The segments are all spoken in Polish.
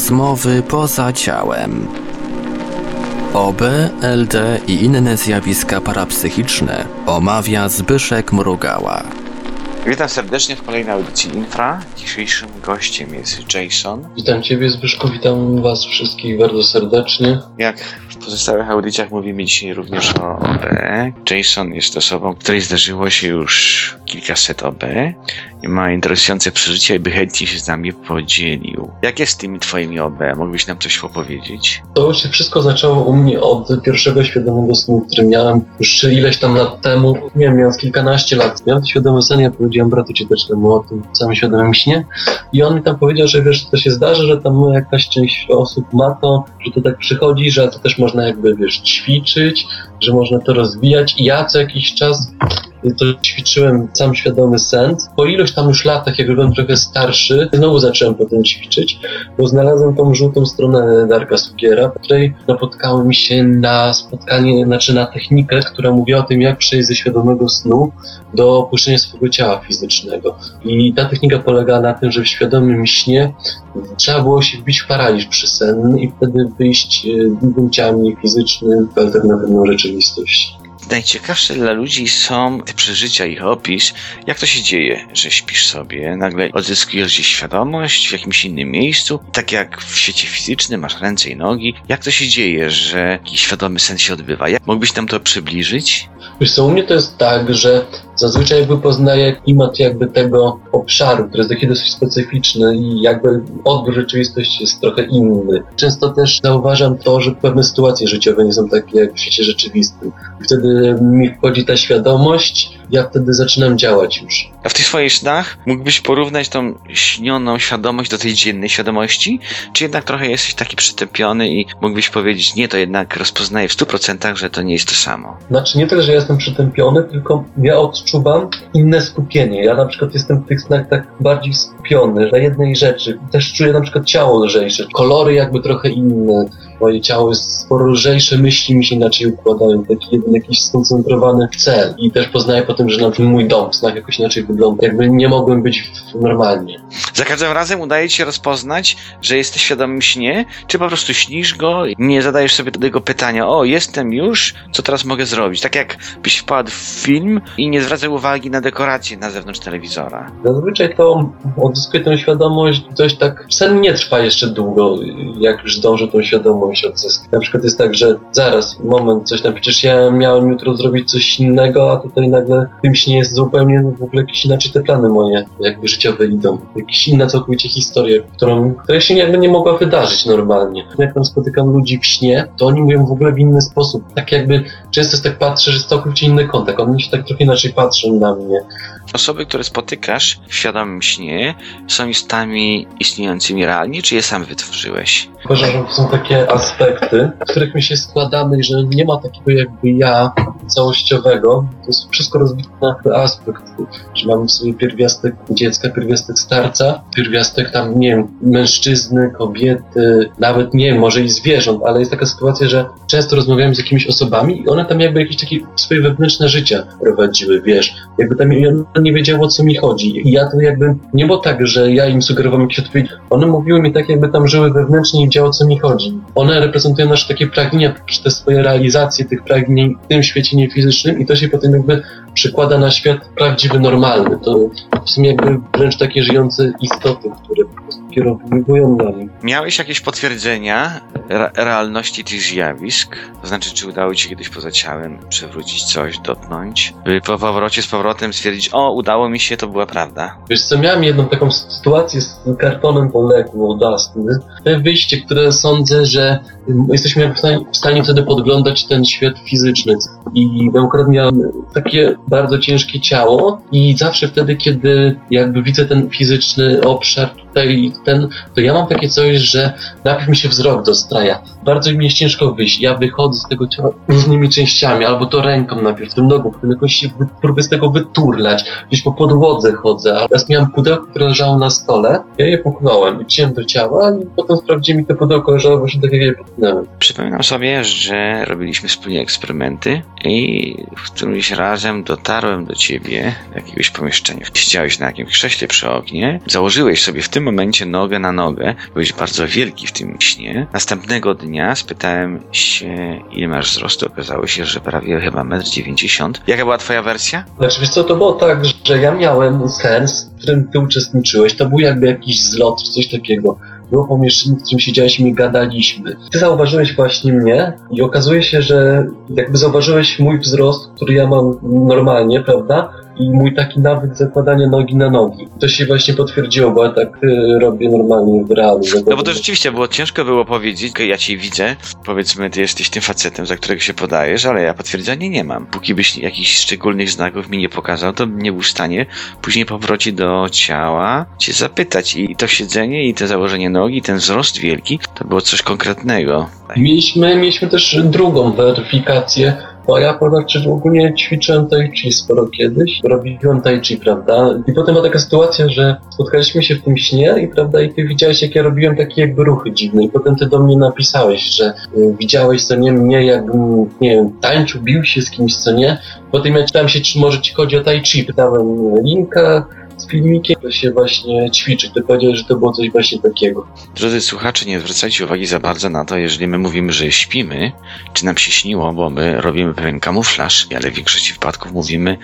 Rozmowy poza ciałem. OB, LD i inne zjawiska parapsychiczne omawia Zbyszek Mrugała. Witam serdecznie w kolejnej audycji Infra. Dzisiejszym gościem jest Jason. Witam Ciebie Zbyszku, witam Was wszystkich bardzo serdecznie. Jak w pozostałych audycjach mówimy dzisiaj również o OB. Jason jest osobą, której zdarzyło się już kilkaset OB ma interesujące przeżycia i by chętnie się z nami podzielił. Jak jest z tymi Twoimi OB? Mógłbyś nam coś opowiedzieć? To się wszystko zaczęło u mnie od pierwszego świadomego snu, który miałem już ileś tam lat temu. Nie wiem, miałem kilkanaście lat. Miałem świadomy sen, ja powiedziałem bratu ciotecznemu o tym samym świadomym śnie i on mi tam powiedział, że wiesz, to się zdarza, że tam jakaś część osób ma to, że to tak przychodzi, że to też można jakby, wiesz, ćwiczyć, że można to rozwijać i ja co jakiś czas to ćwiczyłem sam świadomy sen. Po iluś tam już latach, jak byłem trochę starszy, znowu zacząłem potem ćwiczyć, bo znalazłem tą żółtą stronę Darka Sugiera, w której napotkałem się na spotkanie, znaczy na technikę, która mówi o tym, jak przejść ze świadomego snu do opuszczenia swojego ciała fizycznego. I ta technika polega na tym, że w świadomym śnie trzeba było się wbić w paraliż przysenny i wtedy wyjść drugim ciałem niefizycznym w alternatywną rzeczywistość otimistas. Najciekawsze dla ludzi są te przeżycia, ich opis. Jak to się dzieje, że śpisz sobie, nagle odzyskujesz gdzieś świadomość w jakimś innym miejscu, tak jak w świecie fizycznym, masz ręce i nogi. Jak to się dzieje, że jakiś świadomy sen się odbywa? Jak mógłbyś nam to przybliżyć? Wiesz co, u mnie to jest tak, że zazwyczaj jakby poznaję klimat jakby tego obszaru, który jest taki dosyć specyficzny i jakby odbiór rzeczywistości jest trochę inny. Często też zauważam to, że pewne sytuacje życiowe nie są takie jak w świecie rzeczywistym. Wtedy mi wchodzi ta świadomość, ja wtedy zaczynam działać już. A w tych swoich snach mógłbyś porównać tą śnioną świadomość do tej dziennej świadomości? Czy jednak trochę jesteś taki przytępiony i mógłbyś powiedzieć, nie, to jednak rozpoznaję w 100%, że to nie jest to samo? Znaczy nie tyle, że jestem przytępiony, tylko ja odczuwam inne skupienie. Ja na przykład jestem w tych snach tak bardziej skupiony na jednej rzeczy. Też czuję na przykład ciało lżejsze, kolory jakby trochę inne. Moje ciało jest sporo lżejsze, myśli mi się inaczej układają, taki jeden jakiś skoncentrowany cel. I też poznaję potem, że na przykład mój dom w snach jakoś inaczej wygląda. Jakby nie mogłem być normalnie. Za każdym razem udaje ci się rozpoznać, że jesteś świadomym śnie, czy po prostu śnisz go i nie zadajesz sobie tego pytania, o, jestem już, co teraz mogę zrobić? Tak jak byś wpadł w film i nie zwracał uwagi na dekoracje na zewnątrz telewizora. Zazwyczaj to odzyskuję tę świadomość, coś tak, sen nie trwa jeszcze długo, jak już dążę tą świadomość odzyskać. Na przykład jest tak, że zaraz, moment, coś tam, przecież ja miałem jutro zrobić coś innego, a tutaj nagle w tym śnie jest zupełnie w ogóle jakieś inaczej te plany moje, jakby życiowe idą. Jakaś inna całkowicie historia, którą, która się jakby nie mogła wydarzyć normalnie. Jak tam spotykam ludzi w śnie, to oni mówią w ogóle w inny sposób. Tak jakby, często tak patrzę, że jest całkowicie inny kontakt. Oni się tak trochę inaczej patrzą na mnie. Osoby, które spotykasz w świadomym śnie, są istotami istniejącymi realnie, czy je sam wytworzyłeś? Uważam, że są takie aspekty, w których my się składamy że nie ma takiego jakby ja całościowego. To jest wszystko rozbite na aspekt, że mamy w sobie pierwiastek dziecka, pierwiastek starca, pierwiastek tam, nie wiem, mężczyzny, kobiety, nawet, nie wiem, może i zwierząt, ale jest taka sytuacja, że często rozmawiałem z jakimiś osobami i one tam jakby jakieś takie swoje wewnętrzne życie prowadziły, wiesz, jakby tam nie wiedziały o co mi chodzi. I ja to jakby, nie było tak, że ja im sugerowałem jakieś odpowiedzi, one mówiły mi tak, jakby tam żyły wewnętrznie i wiedziały o co mi chodzi. One reprezentują nasze takie pragnienia, te swoje realizacje tych pragnień w tym świecie niefizycznym i to się potem jakby przykłada na świat prawdziwy, normalny. To w sumie jakby wręcz takie żyjące istoty, które po prostu kierowują nami. Miałeś jakieś potwierdzenia re realności tych zjawisk? To znaczy, czy udało ci się kiedyś poza ciałem przewrócić coś, dotknąć? By po powrocie z powrotem stwierdzić, o, udało mi się, to była prawda. Wiesz co, miałem jedną taką sytuację z kartonem po leku od astmy. Te wyjście, które sądzę, że jesteśmy w stanie wtedy podglądać ten świat fizyczny. I akurat miałem takie bardzo ciężkie ciało i zawsze wtedy, kiedy jakby widzę ten fizyczny obszar tutaj ten, to ja mam takie coś, że najpierw mi się wzrok dostraja. bardzo mi jest ciężko wyjść. Ja wychodzę z tego ciała różnymi częściami, albo to ręką najpierw, tym nogą, potem jakoś się próbuję z tego wyturlać, gdzieś po podłodze chodzę. A teraz miałem pudełko, które leżało na stole, ja je puknąłem i wziąłem do ciała i potem sprawdziłem mi to pudełko leżało właśnie tak jak je puknąłem. Przypominam sobie, że robiliśmy wspólnie eksperymenty i w którymś razem dotarłem do ciebie do jakiegoś pomieszczenia. Siedziałeś na jakimś krześle przy oknie, założyłeś sobie w tym momencie nogę na nogę, byłeś bardzo wielki w tym śnie. Następnego dnia spytałem się, ile masz wzrostu. Okazało się, że prawie chyba 1,90 m. Jaka była twoja wersja? Znaczy, wiesz co, to było tak, że ja miałem sens, w którym ty uczestniczyłeś. To był jakby jakiś zlot coś takiego. Było pomieszczenie, w którym siedziałeś i gadaliśmy. Ty zauważyłeś właśnie mnie i okazuje się, że jakby zauważyłeś mój wzrost, który ja mam normalnie, prawda? I mój taki nawyk zakładania nogi na nogi. To się właśnie potwierdziło, bo ja tak y, robię normalnie w realu. No bo to rzeczywiście było ciężko było powiedzieć, ja cię widzę, powiedzmy, ty jesteś tym facetem, za którego się podajesz, ale ja potwierdzenia nie mam. Póki byś jakichś szczególnych znaków mi nie pokazał, to nie był w stanie później po powrocie do ciała cię zapytać. I to siedzenie, i to założenie nogi, ten wzrost wielki, to było coś konkretnego. Mieliśmy, mieliśmy też drugą weryfikację, bo ja powiem, że ogólnie ćwiczyłem tai chi sporo kiedyś, robiłem tai chi, prawda? I potem była taka sytuacja, że spotkaliśmy się w tym śnie i prawda, i ty widziałeś, jak ja robiłem takie jakby ruchy dziwne i potem ty do mnie napisałeś, że y, widziałeś, co nie, mnie jakbym, nie wiem, tańczył, bił się z kimś, co nie. Potem ja czytałem się, czy może ci chodzi o tai chi, pytałem linka, filmikiem, to się właśnie ćwiczy. Ty powiedziałeś, że to było coś właśnie takiego. Drodzy słuchacze, nie zwracajcie uwagi za bardzo na to, jeżeli my mówimy, że śpimy, czy nam się śniło, bo my robimy pewien kamuflaż, ale w większości wypadków mówimy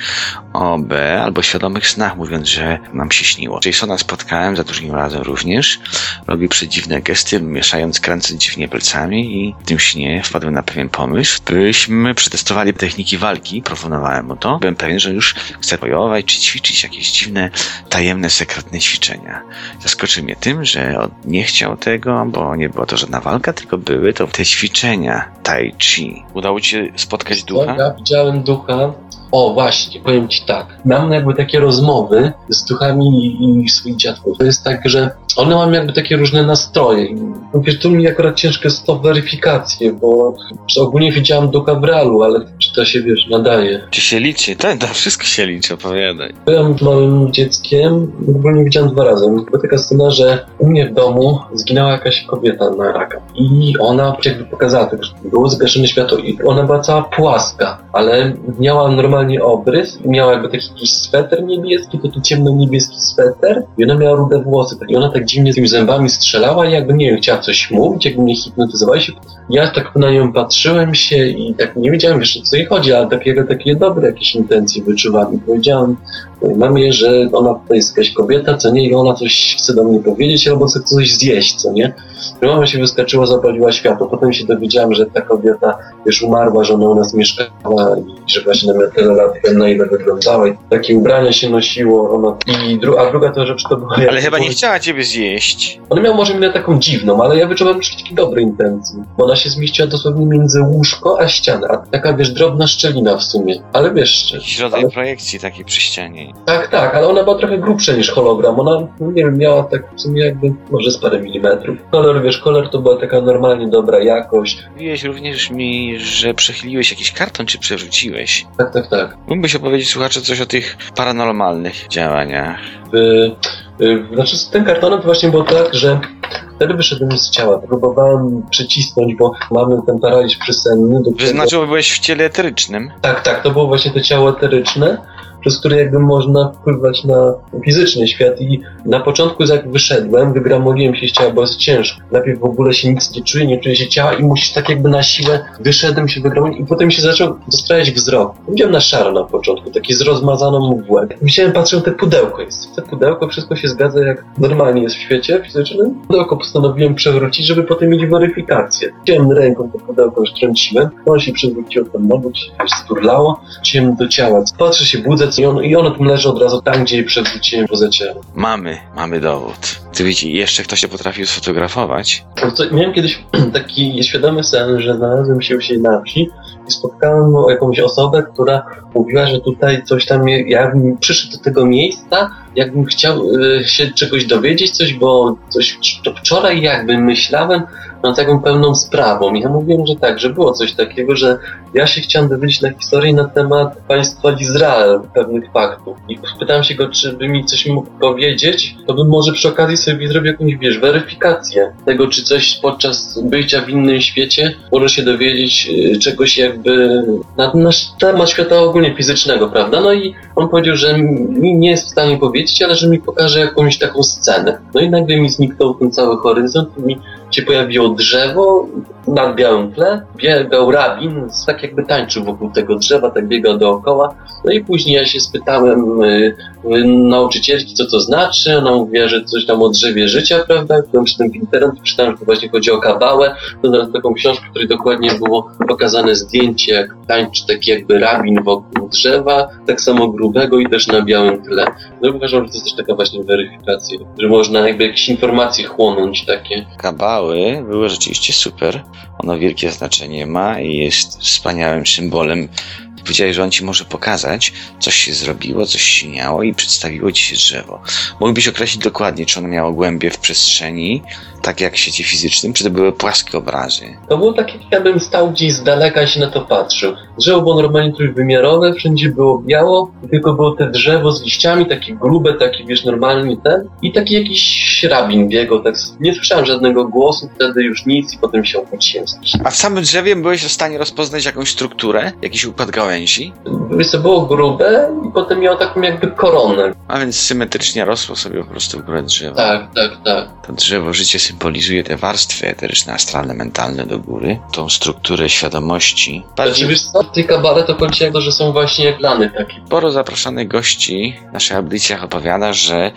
o B albo świadomych snach, mówiąc, że nam się śniło. Jasona spotkałem za drugim razem również. Robi przedziwne gesty, mieszając, kręcąc dziwnie palcami i w tym śnie wpadłem na pewien pomysł, byśmy przetestowali techniki walki. Proponowałem mu to. Byłem pewien, że już chce bojować czy ćwiczyć jakieś dziwne, tajemne, sekretne ćwiczenia. Zaskoczył mnie tym, że on nie chciał tego, bo nie była to żadna walka, tylko były to te ćwiczenia tai chi. Udało ci się spotkać ducha? Ja widziałem ducha. O, właśnie, powiem ci tak. Mam jakby takie rozmowy z duchami i, swoich dziadków. To jest tak, że one mają jakby takie różne nastroje. No wiesz, tu mi akurat ciężko jest to weryfikację, bo ogólnie widziałem ducha w realu, ale czy to się, wiesz, nadaje. Czy się liczy? Tak, to wszystko się liczy, opowiadaj. Byłem małym dzieckiem, ogólnie widziałem dwa razy. Była taka scena, że u mnie w domu zginęła jakaś kobieta na raka. I ona jakby pokazała, tak, że było zgaszone światło i ona była cała płaska, ale miała normalnie obrys i miała jakby taki jakiś sweter niebieski, taki ciemno-niebieski sweter i ona miała rude włosy. tak, I ona tak dziwnie z tymi zębami strzelała i jakby, nie wiem, chciała coś mówić, jakby mnie hipnotyzowała się. Ja tak na nią patrzyłem się i tak nie wiedziałem, o co jej chodzi, ale takiego, takie dobre jakieś intencje wyczuwałem. I powiedziałem, mamie, że ona to jest jakaś kobieta, co nie, i ona coś chce do mnie powiedzieć, albo chce coś zjeść, co nie. Mama się wyskoczyła, zapaliła światło. Potem się dowiedziałem, że ta kobieta już umarła, że ona u nas mieszkała i że właśnie na tyle lat na ile wyglądała. I takie ubrania się nosiło. Ona... I dru... A druga to rzecz to była... Ale chyba nie chciała ciebie zjeść. Ona miała może minę taką dziwną, ale ja wyczuwałem już takie dobre intencje. Bo ona się zmieściła dosłownie między łóżko a ścianę. A taka, wiesz, drobna szczelina w sumie. Ale wiesz... Rodzaj ale... projekcji takiej przy ścianie. Tak, tak, ale ona była trochę grubsza niż hologram. Ona, no nie wiem, miała tak w sumie jakby może z parę milimetrów. Kolor, wiesz, kolor to była taka normalnie dobra jakość. Mówiłeś również mi, że przechyliłeś jakiś karton, czy przerzuciłeś. Tak, tak, tak. Mógłbyś opowiedzieć słuchacze coś o tych paranormalnych działaniach. Y, y, znaczy z tym kartonem to właśnie było tak, że wtedy wyszedłem z ciała. Próbowałem przycisnąć, bo mamy ten paraliż przysenny. Do znaczy, że byłeś w ciele eterycznym. Tak, tak, to było właśnie to ciało eteryczne, przez które jakby można wpływać na fizyczny świat i na początku jak wyszedłem, wygramoliłem się z ciała, bo jest ciężko. Najpierw w ogóle się nic nie czuję, nie czuję się ciała i musisz tak jakby na siłę wyszedłem się wygramolić i potem się zaczął dostrajać wzrok. Widziałem na szaro na początku, taki z rozmazaną mgłę. Widziałem, patrzę, te pudełko jest. Te pudełko, wszystko się zgadza jak normalnie jest w świecie fizycznym. Pudełko postanowiłem przewrócić, żeby potem mieć weryfikację. Wziąłem ręką to pudełko, już trąciłem, ono się przewróciło tam na się sturlało, ciemno do ciała. Patrzę się, budzę, i ono, i tam leży od razu tam, gdzie je przewróciłem poza ciałem. Mamy, mamy dowód. Ty widzisz, jeszcze ktoś się potrafił sfotografować. To, miałem kiedyś taki nieświadomy sen, że znalazłem się się na wsi i spotkałem jakąś osobę, która mówiła, że tutaj coś tam, jakbym przyszedł do tego miejsca, jakbym chciał y, się czegoś dowiedzieć, coś, bo coś to wczoraj jakby myślałem, no, taką pełną sprawą. I ja mówiłem, że tak, że było coś takiego, że ja się chciałem dowiedzieć na historii na temat państwa Izrael, pewnych faktów. I pytałem się go, czy by mi coś mógł powiedzieć, to bym może przy okazji sobie zrobił jakąś, wiesz, weryfikację tego, czy coś podczas bycia w innym świecie może się dowiedzieć y, czegoś jakby na nasz temat świata ogólnie fizycznego, prawda? No i on powiedział, że mi nie jest w stanie powiedzieć, ale że mi pokaże jakąś taką scenę. No i nagle mi zniknął ten cały horyzont, mi się pojawiło drzewo nad białym tle, biegał rabin, tak jakby tańczył wokół tego drzewa, tak biegał dookoła. No i później ja się spytałem y, y, nauczycielki, co to znaczy. Ona mówiła, że coś tam o drzewie życia, prawda? Potem czytałem w internecie, czytałem, że to właśnie chodzi o kabałę. To nawet taką książkę, w której dokładnie było pokazane zdjęcie, jak tańczy taki jakby rabin wokół drzewa, tak samo grubego i też na białym tle. No i uważam, że to jest też taka właśnie weryfikacja, że można jakby jakieś informacje chłonąć takie. Kabały były rzeczywiście super. Ono wielkie znaczenie ma i jest wspaniałym symbolem. Powiedziałeś, że on ci może pokazać, coś się zrobiło, coś się miało i przedstawiło ci się drzewo. Mógłbyś określić dokładnie, czy ono miało głębie w przestrzeni, tak jak w świecie fizycznym, czy to były płaskie obrazy? To było takie, jakbym stał gdzieś z daleka i się na to patrzył. Drzewo było normalnie trójwymiarowe, wszędzie było biało, tylko było te drzewo z liściami, takie grube, takie wiesz, normalnie ten. I taki jakiś rabin biegał, tak. Nie słyszałem żadnego głosu, wtedy już nic i potem się opuściłem. A w samym drzewie byłeś w stanie rozpoznać jakąś strukturę, jakiś układ gałęzi? Wiesz co, było grube i potem miało taką jakby koronę. A więc symetrycznie rosło sobie po prostu w górę drzewa. Tak, tak, tak. To drzewo życie symbolizuje te warstwy eteryczne, astralne, mentalne do góry, tą strukturę świadomości. Znaczy, Bardziej wiesz co, w tej kabale to że są właśnie jak lany takie. sporo zaproszonych gości w naszych audycjach opowiada, że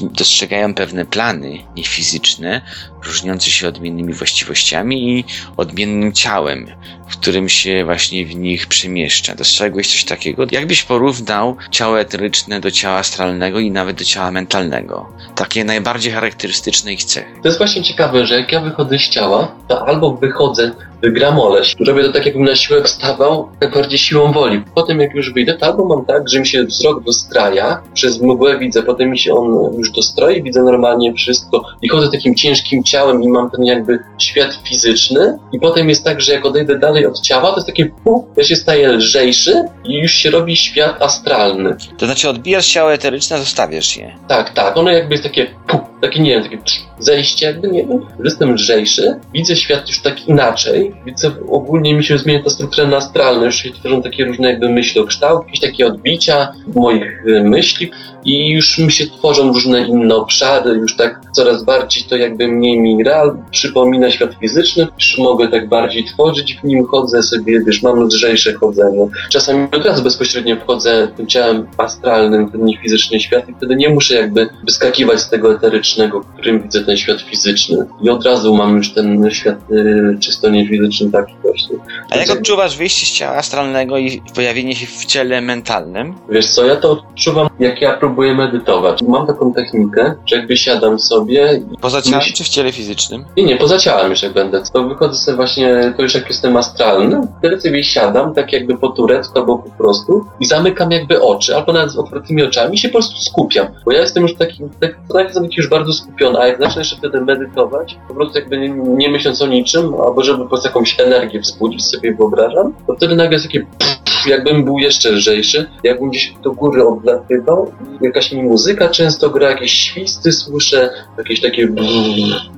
dostrzegają pewne plany niefizyczne, różniące się odmiennymi właściwościami i odmiennym ciałem, w którym się właśnie w nich przemieszcza. Dostrzegłeś coś takiego? Jakbyś porównał ciało eteryczne do ciała astralnego i nawet do ciała mentalnego? Takie najbardziej charakterystyczne ich cechy. To jest właśnie ciekawe, że jak ja wychodzę z ciała, to albo wychodzę, gram oleś, robię to tak, jakbym na siłę wstawał, tak bardziej siłą woli. Potem jak już wyjdę, to albo mam tak, że mi się wzrok dostraja, przez mgłę widzę, potem mi się on już dostroi, widzę normalnie wszystko i chodzę takim ciężkim ciałem i mam ten jakby świat fizyczny i potem jest tak, że jak odejdę dalej od ciała, to jest takie puf, ja się staję lżejszy i już się robi świat astralny. To znaczy odbijasz ciało eteryczne, zostawiasz je. Tak, tak, ono jakby jest takie puf, takie nie wiem, takie zejście jakby, nie wiem, jestem lżejszy, widzę świat już tak inaczej, widzę, ogólnie mi się zmienia ta struktura astralna, już się tworzą takie różne jakby kształt, jakieś takie odbicia moich y, myśli. I już mi się tworzą różne inne obszary, już tak coraz bardziej to jakby mniej mi real przypomina świat fizyczny, już mogę tak bardziej tworzyć w nim, chodzę sobie, wiesz, mam lżejsze chodzenie. Czasami od razu bezpośrednio wchodzę tym ciałem astralnym, w ten niefizyczny świat i wtedy nie muszę jakby wyskakiwać z tego eterycznego, którym widzę ten świat fizyczny. I od razu mam już ten świat y, czysto niefizyczny taki właśnie. A jak odczuwasz wyjście z ciała astralnego i pojawienie się w ciele mentalnym? Wiesz co, ja to odczuwam, jak ja próbuję medytować. Mam taką technikę, że jakby siadam sobie Poza ciałem Myśl- czy w ciele fizycznym? Nie, nie, poza ciałem już jak będę. To wychodzę sobie właśnie, to już jak jestem astralny, wtedy sobie siadam, tak jakby po turecku albo po prostu i zamykam jakby oczy, albo nawet z otwartymi oczami i się po prostu skupiam. Bo ja jestem już taki, tak, tak jestem taki już bardzo skupiony, a jak zacznę wtedy medytować, po prostu jakby nie, nie myśląc o niczym, albo żeby po prostu jakąś energię wzbudzić sobie wyobrażam, to wtedy nagle jest takie pff, jakbym był jeszcze lżejszy, jakbym gdzieś do góry odlatywał jakaś mi muzyka często gra, jakieś świsty słyszę, jakieś takie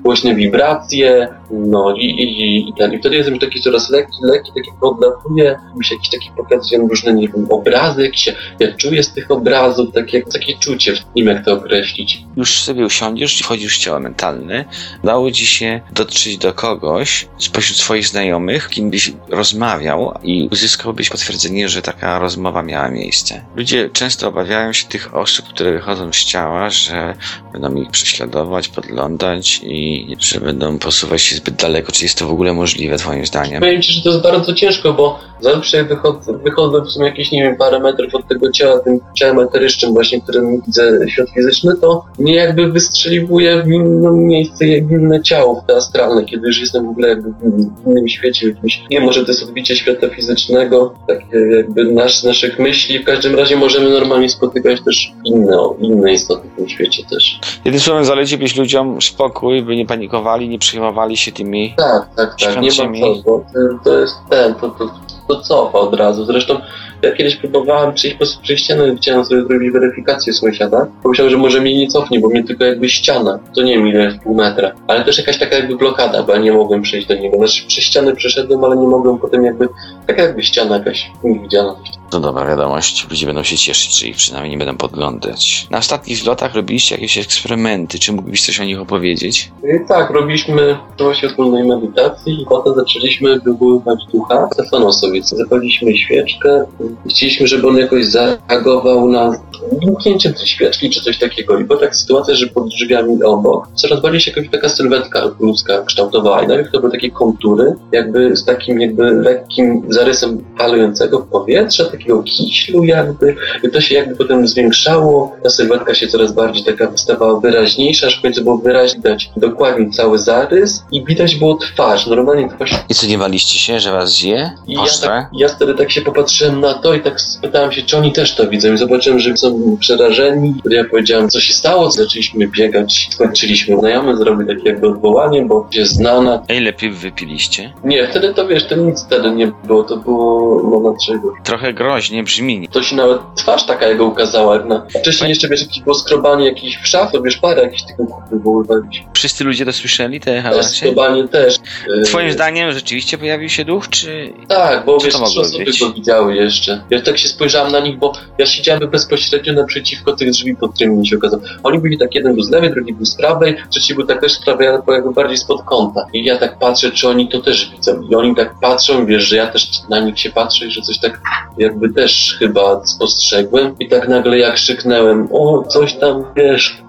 głośne wibracje, no i, i, i, ten. I wtedy jestem już taki coraz lekki, lekki, taki odlatuję, mi się jakiś taki pokazują różne, nie wiem, obrazy, jakieś ja czuję z tych obrazów, takie, takie czucie w nim, jak to określić. Już sobie usiądziesz i wchodzisz w ciało mentalne. Udało ci się dotrzeć do kogoś spośród swoich znajomych, kim byś rozmawiał i uzyskałbyś potwierdzenie, że taka rozmowa miała miejsce. Ludzie często obawiają się tych osób, które wychodzą z ciała, że będą ich prześladować, podglądać i że będą posuwać się zbyt daleko. Czy jest to w ogóle możliwe, twoim zdaniem? Powiem Ci, że to jest bardzo ciężko, bo zawsze wychodzę, wychodzę w sumie jakieś, nie wiem, parę metrów od tego ciała, tym ciałem eterycznym właśnie, którym widzę świat fizyczny, to mnie jakby wystrzeliwuje w inne miejsce, jak inne ciało, w te astralne, kiedy już jestem w ogóle jakby w innym świecie, w jakimś, nie może to jest odbicie świata fizycznego, takie jakby nasz, naszych myśli. W każdym razie możemy normalnie spotykać też inne, inne istoty w tym świecie też. Jednym słowem, zaleciłbyś ludziom spokój, by nie panikowali, nie przejmowali się tymi... Tak, tak, tak. Nie ma co, to- to jest ten, to, to, to cofa od razu. Zresztą ja kiedyś próbowałem przyjść po przez ścianę, chciałem sobie zrobić weryfikację sąsiada. Pomyślałem, że może mnie nie cofnie, bo mnie tylko jakby ściana. To nie wiem ile jest pół metra. Ale też jakaś taka jakby blokada, bo ja nie mogłem przejść do niego. Znaczy przez przeszedłem, ale nie mogłem potem jakby, taka jakby ściana jakaś niewidziana. To dobra wiadomość, ludzie będą się cieszyć, czyli przynajmniej nie będą podglądać. Na ostatnich zlotach robiliście jakieś eksperymenty, czy mógłbyś coś o nich opowiedzieć? I tak, robiliśmy właśnie wspólnej medytacji i potem zaczęliśmy wywoływać ducha. Stefaną sobie zapaliliśmy świeczkę i chcieliśmy, żeby on jakoś zareagował na dmuchnięcie tej świeczki czy coś takiego. I była taka sytuacja, że pod drzwiami obok coraz bardziej się jakaś taka sylwetka ludzka kształtowała. I najpierw to były takie kontury, jakby z takim jakby lekkim zarysem palującego w powietrze, takiego kiślu jakby. I to się jakby potem zwiększało, ta sylwetka się coraz bardziej taka wystawała wyraźniejsza, aż w końcu było wyraźnie widać dokładnie cały zarys i widać było twarz, normalnie twarz. I co, nie baliście się, że was zje? I ja, tak, ja wtedy tak się popatrzyłem na to i tak spytałem się, czy oni też to widzą i zobaczyłem, że są przerażeni. Wtedy ja powiedziałem, co się stało, zaczęliśmy biegać, skończyliśmy. Znajomy zrobił takie jakby odwołanie, bo się znana. A ile piw wypiliście? Nie, wtedy to wiesz, to nic wtedy nie było, to było moment czego. Trochę groźnie brzmi. To się nawet twarz taka jego ukazała. Jak na... Wcześniej jeszcze wiesz, jakieś było skrobanie jakichś szaf, wiesz, parę jakichś tych wywoływaliśmy. Wszyscy ludzie to słyszeli, te hałasy? skrobanie też. e, Twoim zdaniem rzeczywiście pojawił się duch, czy... Tak, bo Co wiesz, trzy osoby być? go widziały jeszcze. Ja tak się spojrzałem na nich, bo ja siedziałem bezpośrednio naprzeciwko tych drzwi, pod którymi mi się okazało. Oni byli tak, jeden był z lewej, drugi był z prawej, trzeci był tak też z prawej, ale jakby bardziej spod kąta. I ja tak patrzę, czy oni to też widzą. I oni tak patrzą, wiesz, że ja też na nich się patrzę i że coś tak jakby też chyba spostrzegłem. I tak nagle jak krzyknęłem, o, coś tam, wiesz.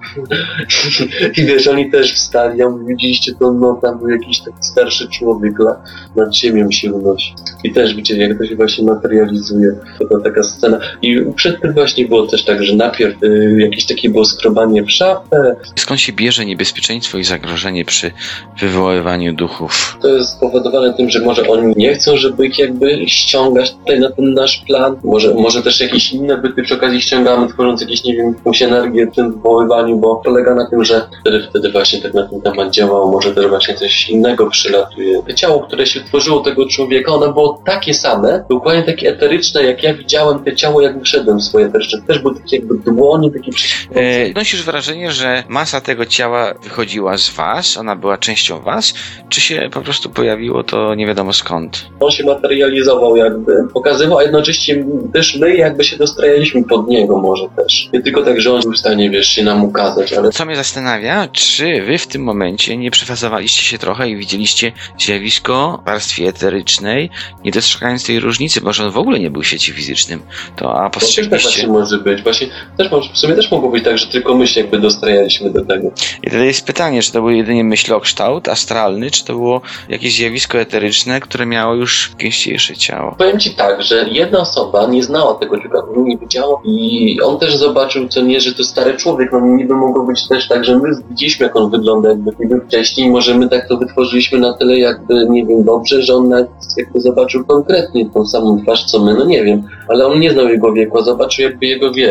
I wiesz, oni też wstali, ja mówię, widzieliście to, no tam był jakiś taki starszy człowiek la, nad ziemią się unosi. I też widzieli, jak to się właśnie materializuje. To była taka scena. I przed tym właśnie było też tak, że najpierw y, jakieś takie było skrobanie w szafę. Skąd się bierze niebezpieczeństwo i zagrożenie przy wywoływaniu duchów? To jest spowodowane tym, że może oni nie chcą, żeby ich jakby ściągać tutaj na ten nasz plan. Może, może też jakieś inne byty przy okazji ściągamy, tworząc jakieś, nie wiem, jakąś energię w tym wywoływaniu, bo polega na tym, że wtedy, wtedy właśnie tak na ten temat działało. Może też właśnie coś innego przylatuje. To ciało, które się tworzyło tego człowieka, ono było takie same, dokładnie takie eteryczne, jak ja widziałem te ciało, jak wyszedłem w swoje eteryczne. Też takie jakby dłonie, takie E, nosisz wrażenie, że masa tego ciała wychodziła z was, ona była częścią was, czy się po prostu pojawiło to nie wiadomo skąd? on się materializował jakby, pokazywał, a jednocześnie też my jakby się dostrajaliśmy pod niego może też. Nie tylko tak, że on był w stanie, wiesz, się nam ukazać, ale Co mnie zastanawia, czy wy w tym momencie nie przefazowaliście się trochę i widzieliście zjawisko w warstwie eterycznej, nie dostrzegając tej różnicy, bo że on w ogóle nie był w sieci fizycznym, to a to też tak postrzegliście. może być. Właśnie też w sumie też mogło być tak, że tylko my się jakby dostrajaliśmy do tego. I wtedy jest pytanie, czy to był jedynie myślokształt astralny, czy to było jakieś zjawisko eteryczne, które miało już gęściejsze ciało. Powiem ci tak, że jedna osoba nie znała tego człowieka, nie widziała i on też zobaczył, co nie, że to stary człowiek, no niby mogło być też tak, że my widzieliśmy, jak on wygląda jakby niby wcześniej, może my tak to wytworzyliśmy na tyle jakby, nie wiem, dobrze, że on nawet jakby zobaczył konkretnie tą samą twarz, co my, no nie wiem, ale on nie znał jego wieku, a zobaczył jakby jego wiek.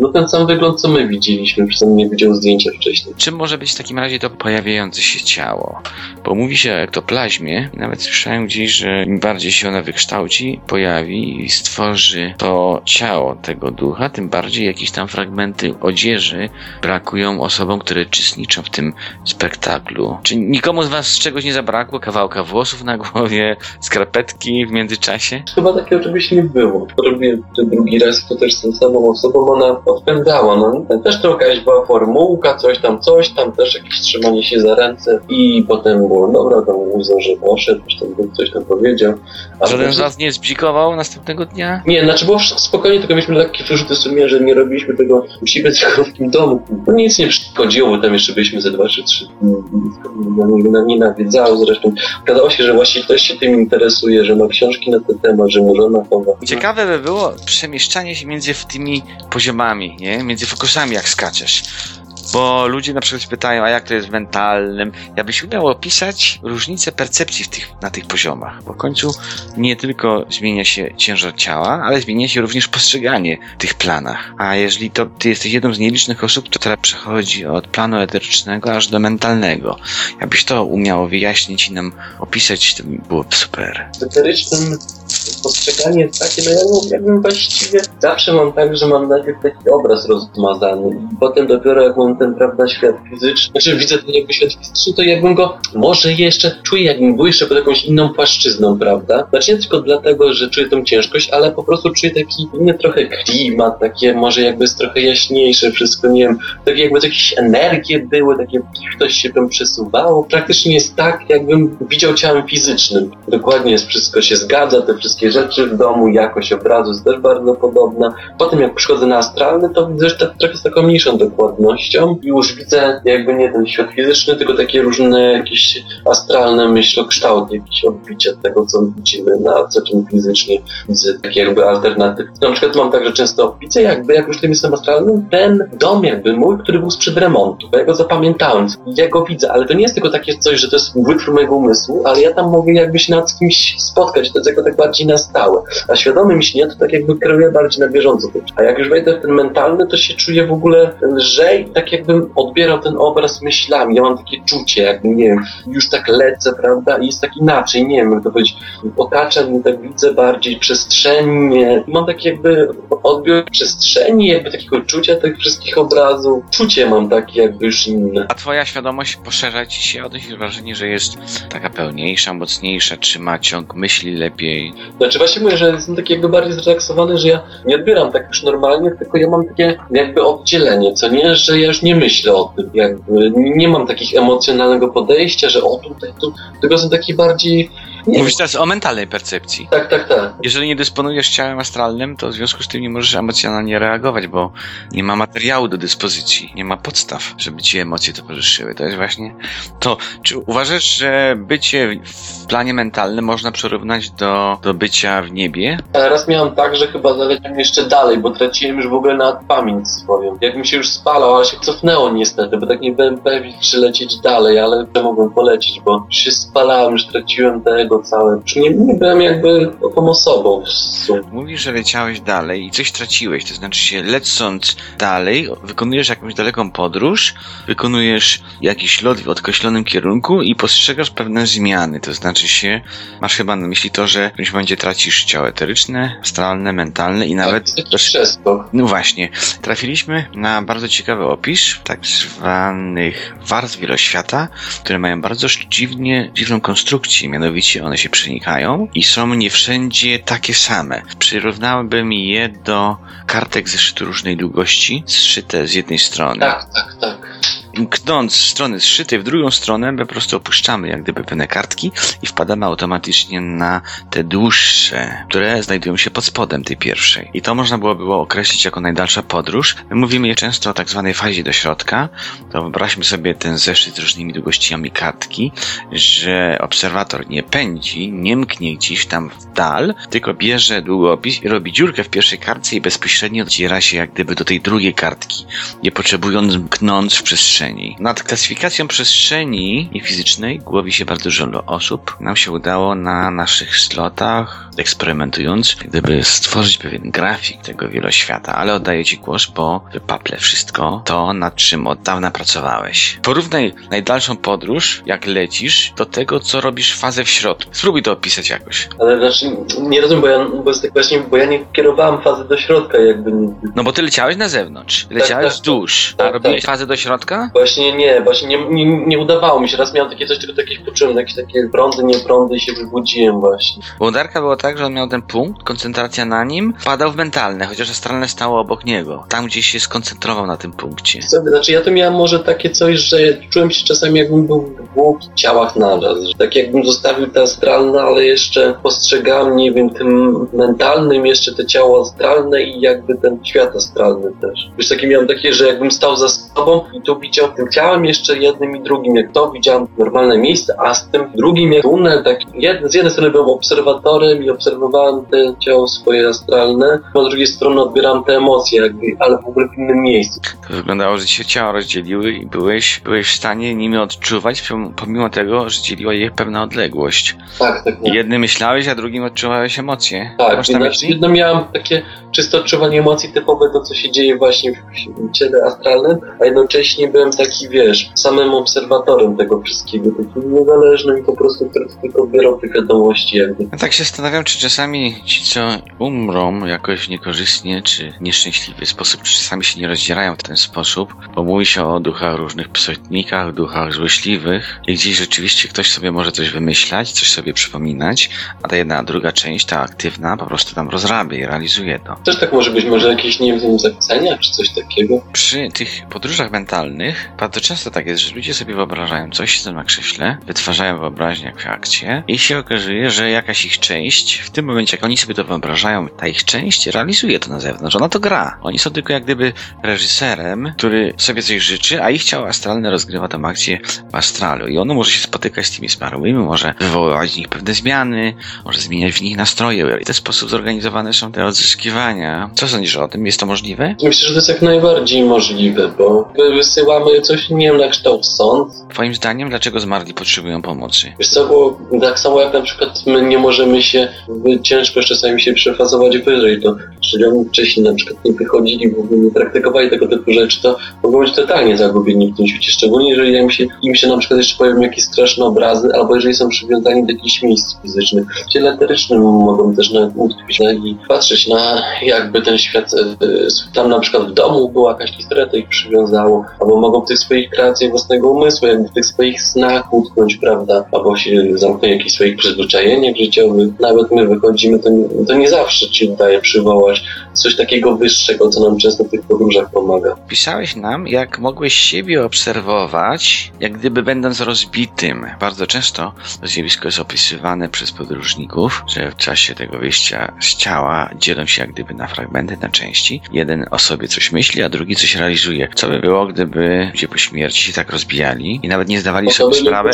No ten sam wygląd, co my widzieliśmy, on nie widział zdjęcia wcześniej. Czym może być w takim razie to pojawiające się ciało? Bo mówi się o ektoplazmie, nawet słyszałem gdzieś, że im bardziej się ona wykształci, pojawi i stworzy to ciało tego ducha, tym bardziej jakieś tam fragmenty odzieży brakują osobom, które uczestniczą w tym spektaklu. Czy nikomu z was czegoś nie zabrakło? Kawałka włosów na głowie, skarpetki w międzyczasie? Chyba takiego czegoś nie było. Robię to drugi raz, to też z tą samą osobą, ona odpędzała. No też to jakaś była formułka, coś tam, coś tam, też jakieś trzymanie się za ręce i potem było, dobra, tam uznał, że poszedł, coś tam, coś tam powiedział. A Żaden z was nie zbzikował następnego dnia? Nie, znaczy było spokojnie, tylko mieliśmy lekkie wyrzuty sumienia, że nie robiliśmy tego u siebie, tylko w tym domu. No nic nie przeszkodziło, bo tam jeszcze byliśmy ze dwa czy trzy dni, nie, na nie nawiedzało zresztą. Okazało się, że właśnie też się tym interesuje, że ma książki na ten temat, że mu żona chowa. Ciekawe by było przemieszczanie się między tymi poziomami, nie? Między fokusami, jak skaczesz. Bo ludzie na przykład pytają, a jak to jest w mentalnym? Ja byś umiał opisać różnicę percepcji w tych, na tych poziomach. Bo w końcu nie tylko zmienia się ciężar ciała, ale zmienia się również postrzeganie tych planach. A jeżeli to ty jesteś jedną z nielicznych osób, która przechodzi od planu eterycznego aż do mentalnego. Jakbyś to umiał wyjaśnić i nam opisać, to by było super. W eterycznym postrzeganie jest takie, no ja no, jakbym właściwie zawsze mam tak, że mam najpierw taki obraz rozmazany i potem dopiero jak mam ten, prawda, świat fizyczny, znaczy widzę ten jakby świat fizyczny, to jakbym go może jeszcze czuję, jakbym był jeszcze pod jakąś inną płaszczyzną, prawda? Znaczy nie tylko dlatego, że czuję tą ciężkość, ale po prostu czuję taki inny trochę klimat, takie może jakby jest trochę jaśniejsze wszystko, nie wiem, takie jakby jakieś energie były, takie ktoś się tam przesuwało. Praktycznie jest tak, jakbym widział ciałem fizycznym. Dokładnie jest, wszystko się zgadza, te wszystkie rzeczy w domu, jakość obrazu jest też bardzo podobna. Potem jak przychodzę na astralny, to widzę że trochę z taką mniejszą dokładnością i już widzę jakby nie ten świat fizyczny, tylko takie różne jakieś astralne myślokształty, jakieś odbicie tego, co widzimy na co czym fizycznie. Widzę takie jakby alternatywy. Na przykład mam tak, że często widzę jakby, jak już tym jestem astralnym, ten dom jakby mój, który był sprzed remontu, bo ja go zapamiętałem, ja go widzę, ale to nie jest tylko takie coś, że to jest wytwór mojego umysłu, ale ja tam mogę jakby się nad kimś spotkać, to jest jako tak bardziej na stałe. A świadomym śnie to tak jakby kieruję bardziej na bieżąco. A jak już wejdę w ten mentalny, to się czuję w ogóle lżej, tak jakbym odbierał ten obraz myślami. Ja mam takie czucie, jakby, nie wiem, już tak lecę, prawda, i jest tak inaczej, nie wiem, jak to powiedzieć, otacza mnie, tak widzę bardziej przestrzenie. Mam taki jakby odbiór przestrzeni, jakby takiego czucia tych wszystkich obrazów. Czucie mam takie jakby już inne. A twoja świadomość poszerza ci się, odnosisz wrażenie, że jest taka pełniejsza, mocniejsza, czy ma ciąg myśli lepiej? Znaczy właśnie mówię, że jestem taki jakby bardziej zrelaksowany, że ja nie odbieram tak już normalnie, tylko ja mam takie jakby oddzielenie, co nie, że ja już nie myślę o tym, jakby nie mam takich emocjonalnego podejścia, że o tutaj, tu, tylko są taki bardziej nie Mówisz teraz o mentalnej percepcji. tak, tak, tak. Jeżeli nie dysponujesz ciałem astralnym, to w związku z tym nie możesz emocjonalnie reagować, bo nie ma materiału do dyspozycji, nie ma podstaw, żeby ci emocje towarzyszyły. To jest właśnie to. Czy uważasz, że bycie w planie mentalnym można przyrównać do, do bycia w niebie? Ale raz miałem tak, że chyba zaleciałem jeszcze dalej, bo traciłem już w ogóle na pamięć swoją. Jakbym się już spalał, ale się cofnęło niestety, bo tak nie byłem pewien, czy lecieć dalej, ale że mogłem polecieć, bo już się spalałem, już traciłem tego całe. Już nie, nie byłem jakby tą osobą w sumie. Mówisz, że leciałeś dalej i coś traciłeś, to znaczy się lecąc dalej, wykonujesz jakąś daleką podróż, wykonujesz jakiś lot w określonym kierunku i postrzegasz pewne zmiany, to znaczy się, masz chyba na myśli to, że w którymś momencie tracisz ciało eteryczne, astralne, mentalne i nawet Tak, przeskok. No właśnie, trafiliśmy na bardzo ciekawy opis tak zwanych warstw wieloświata, które mają bardzo dziwnie, dziwną konstrukcję, mianowicie one się przenikają i są nie wszędzie takie same. Przyrównałbym je do kartek zeszytu różnej długości, zszyte z jednej strony. Tak, tak, tak. Mknąc strony zszytej w drugą stronę, my po prostu opuszczamy jak gdyby pewne kartki i wpadamy automatycznie na te dłuższe, które znajdują się pod spodem tej pierwszej. I to można było było określić jako najdalsza podróż. My mówimy je często o tak zwanej fazie do środka. To wyobraźmy sobie ten zeszyt z różnymi długościami kartki, że obserwator nie pędzi, nie mknie gdzieś tam w dal, tylko bierze długopis i robi dziurkę w pierwszej kartce i bezpośrednio dociera się jak gdyby do tej drugiej kartki, nie potrzebując mknąć w przestrzeni. Nad klasyfikacją przestrzeni fizycznej głowi się bardzo dużo osób. Nam się udało na naszych slotach, eksperymentując, gdyby stworzyć pewien grafik tego wieloświata, ale oddaję Ci głos, bo wypaplę wszystko to, nad czym od dawna pracowałeś. Porównaj najdalszą podróż, jak lecisz, do tego, co robisz fazę w środku. Spróbuj to opisać jakoś. Ale znaczy, nie rozumiem, bo ja, bo tak właśnie, bo ja nie kierowałem fazy do środka jakby. No bo ty leciałeś na zewnątrz, leciałeś tak. wzdłuż, Tak, a robiłeś tak. fazę do środka? Właśnie nie, właśnie nie, nie, nie udawało mi się. Raz miałem takie coś, tylko jakieś poczułem, jakieś takie prądy, nie prądy i się wybudziłem właśnie. Bo u Darka było tak, że on miał ten punkt, koncentracja na nim, padał w mentalne, chociaż astralne stało obok niego. Tam gdzieś się skoncentrował na tym punkcie. Znaczy ja to miałem może takie coś, że czułem się czasami jakbym był w dwóch ciałach naraz. Tak jakbym zostawił te astralne, ale jeszcze postrzegałem, nie wiem, tym mentalnym jeszcze te ciało astralne i jakby ten świat astralny też. Już takie miałem takie, że jakbym stał za sobą i tu widział tym ciałem jeszcze jednym i drugim, jak to widziałem normalne miejsce, a z tym drugim jak tunel, tak jed, z jednej strony byłem obserwatorem i obserwowałem te ciało swoje astralne, a z drugiej strony odbieram te emocje, jakby, ale w ogóle w innym miejscu. To wyglądało, że ci się ciała rozdzieliły i byłeś, byłeś w stanie nimi odczuwać, pomimo tego, że dzieliła je pewna odległość. Tak, tak. tak. Jednym myślałeś, a drugim odczuwałeś emocje. Tak, Masz znaczy, jedno miałem takie czysto odczuwanie emocji typowe, to co się dzieje właśnie w ciele astralnym, a jednocześnie byłem taki, wiesz, samym obserwatorem tego wszystkiego, takim niezależnym po prostu tylko odbierał te wiadomości jakby. Ja tak się zastanawiam, czy czasami ci, co umrą jakoś niekorzystnie, czy nieszczęśliwy sposób, czy czasami się nie rozdzielają w ten sposób, bo mówi się o duchach różnych psotnikach, duchach złośliwych i gdzieś rzeczywiście ktoś sobie może coś wymyślać, coś sobie przypominać, a ta jedna, druga część, ta aktywna, po prostu tam rozrabia i realizuje to. Też tak może być, może jakieś, nie wiem, zachwycenia, czy coś takiego? Przy tych podróżach mentalnych bardzo często tak jest, że ludzie sobie wyobrażają coś, siedzą na krześle, wytwarzają wyobraźnię w akcie i się okazuje, że jakaś ich część, w tym momencie jak oni sobie to wyobrażają, ta ich część realizuje to na zewnątrz, ona to gra. Oni są tylko jak gdyby reżyserem, który sobie coś życzy, a ich ciało astralne rozgrywa tę akcję w astralu i ono może się spotykać z tymi zmarłymi, może wywoływać w nich pewne zmiany, może zmieniać w nich nastroje i w ten sposób zorganizowane są te odzyskiwania. Co sądzisz o tym? Jest to możliwe? Myślę, że to jest jak najbardziej możliwe, bo wysyłamy coś, nie wiem, na kształt sąd. Twoim zdaniem, dlaczego zmarli potrzebują pomocy? Wiesz co, bo tak samo jak na przykład my nie możemy się, ciężko czasami się przefazować wyżej, to jeżeli oni wcześniej na przykład nie wychodzili, w ogóle nie praktykowali tego typu rzeczy, to mogą być totalnie zagubieni w tym świecie, szczególnie jeżeli im się, im się na przykład jeszcze pojawią jakieś straszne obrazy, albo jeżeli są przywiązani do jakichś miejsc fizycznych. W ciele eterycznym mogą też na, utkwić na, i patrzeć na jakby ten świat, e, tam na przykład w domu była jakaś historia, to ich przywiązało, albo mogą w tych swoich kreacjach własnego umysłu, jakby tych swoich snach utknąć, prawda, albo się zamknąć jakichś swoich przyzwyczajeniach życiowych. Nawet my wychodzimy, to nie, to nie zawsze ci udaje przywołać coś takiego wyższego, co nam często w tych podróżach pomaga. Pisałeś nam, jak mogłeś siebie obserwować, jak gdyby będąc rozbitym. Bardzo często to zjawisko jest opisywane przez podróżników, że w czasie tego wyjścia z ciała dzielą się jak gdyby na fragmenty, na części. Jeden o sobie coś myśli, a drugi coś realizuje. Co by było, gdyby ludzie po śmierci się tak rozbijali i nawet nie zdawali sobie sprawy.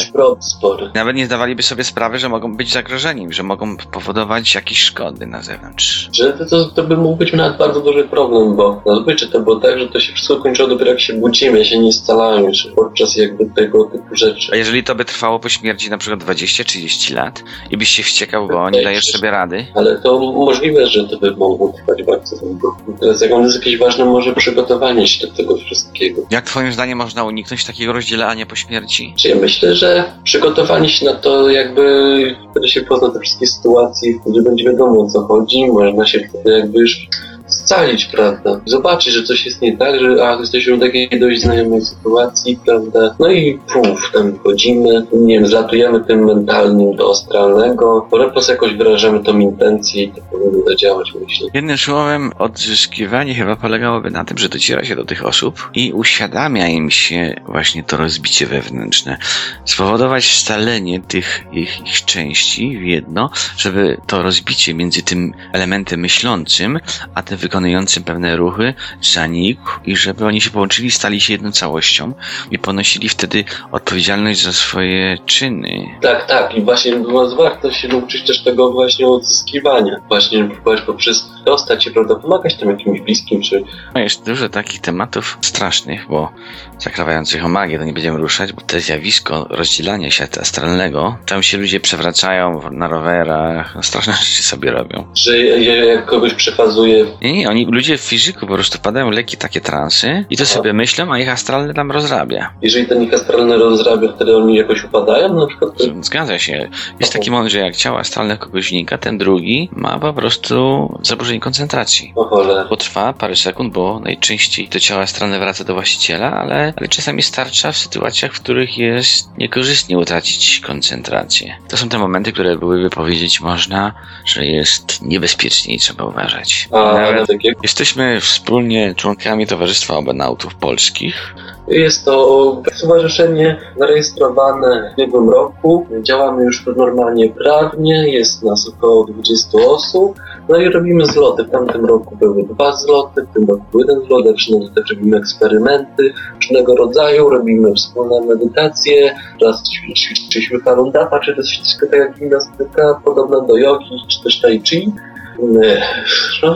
Nawet nie zdawaliby sobie sprawy, że mogą być zagrożeni, że mogą powodować jakieś szkody na zewnątrz. Że to, to, to by mógł być nawet bardzo duży problem, bo zazwyczaj to było tak, że to się wszystko kończyło dopiero jak się budzimy, się nie scalają jeszcze podczas jakby tego typu rzeczy. A jeżeli to by trwało po śmierci na przykład 20-30 lat i byś się wściekał, bo nie dajesz sobie rady? Ale to możliwe, że to by mogło trwać bardzo długo. Teraz jak on jest jakieś ważne może przygotowanie się do tego wszystkiego. Jak twoim zdaniem można uniknąć takiego rozdzielania po śmierci? Czy ja myślę, że przygotowanie się na to jakby wtedy się pozna te wszystkie sytuacje, wtedy będzie wiadomo o co chodzi, można się wtedy jakby już scalić, prawda? Zobaczyć, że coś jest nie tak, że a, jesteśmy w takiej dość znajomej sytuacji, prawda? No i puf, tam wchodzimy, nie wiem, zlatujemy tym mentalnym do astralnego, po prostu jakoś wyrażamy tą intencję i to powinno zadziałać, myślę. Jednym słowem, odzyskiwanie chyba polegałoby na tym, że dociera się do tych osób i uświadamia im się właśnie to rozbicie wewnętrzne. Spowodować scalenie tych ich, ich części w jedno, żeby to rozbicie między tym elementem myślącym, a tym wykonującym pewne ruchy zanikł i żeby oni się połączyli, stali się jedną całością i ponosili wtedy odpowiedzialność za swoje czyny. Tak, tak i właśnie warto się nauczyć też tego właśnie odzyskiwania. Właśnie poprzez dostać się, prawda, pomagać tam jakimś bliskim, czy... No jest dużo takich tematów strasznych, bo zakrawających o magię, to nie będziemy ruszać, bo to zjawisko rozdzielania się astralnego, tam się ludzie przewracają na rowerach, no straszne rzeczy sobie robią. Że jak kogoś przefazuje nie, nie, oni, ludzie w fizyku po prostu padają leki takie transy i to sobie myślą, a ich astralny tam rozrabia. Jeżeli ten ich astralny rozrabia, wtedy oni jakoś upadają na przykład? Zgadza się. Jest taki moment, że jak ciało astralne kogoś wnika, ten drugi ma po prostu zaburzenie koncentracji. O cholera. Potrwa parę sekund, bo najczęściej to ciało astralne wraca do właściciela, ale, ale czasami starcza w sytuacjach, w których jest niekorzystnie utracić koncentrację. To są te momenty, które byłyby powiedzieć można, że jest niebezpiecznie i trzeba uważać. A, Jesteśmy wspólnie członkami Towarzystwa Obenautów Polskich. Jest to stowarzyszenie zarejestrowane w ubiegłym roku. Działamy już normalnie prawnie, jest nas około 20 osób. No i robimy zloty. W tamtym roku były dwa zloty, w tym roku był jeden zlot, też robimy eksperymenty różnego rodzaju, robimy wspólne medytacje, raz ćwi- ćwiczyliśmy Falun Dafa, czy też troszeczkę tak jak gimnastyka, podobna do jogi, czy też tai chi. Yy, No,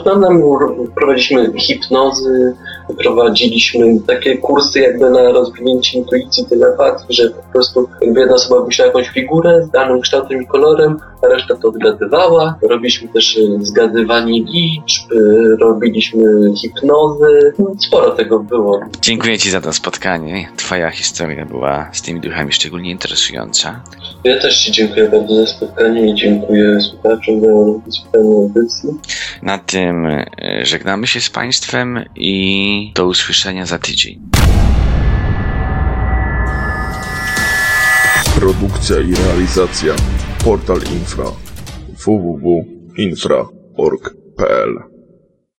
prowadziliśmy hipnozy, prowadziliśmy takie kursy jakby na rozwinięcie intuicji, telepatii, że po prostu jakby jedna osoba wymyślała jakąś figurę z danym kształtem i kolorem, a reszta to odgadywała. Robiliśmy też y, zgadywanie liczb, y, robiliśmy hipnozy. No, Sporo tego było. Dziękuję Ci za to spotkanie. Twoja historia była z tymi duchami szczególnie interesująca. Ja też Ci dziękuję bardzo za spotkanie i dziękuję słuchaczom za słuchanie audycji. Na tym e, żegnamy się z Państwem do usłyszenia za tydzień. Produkcja i realizacja Portal Infra www.infra.org.pl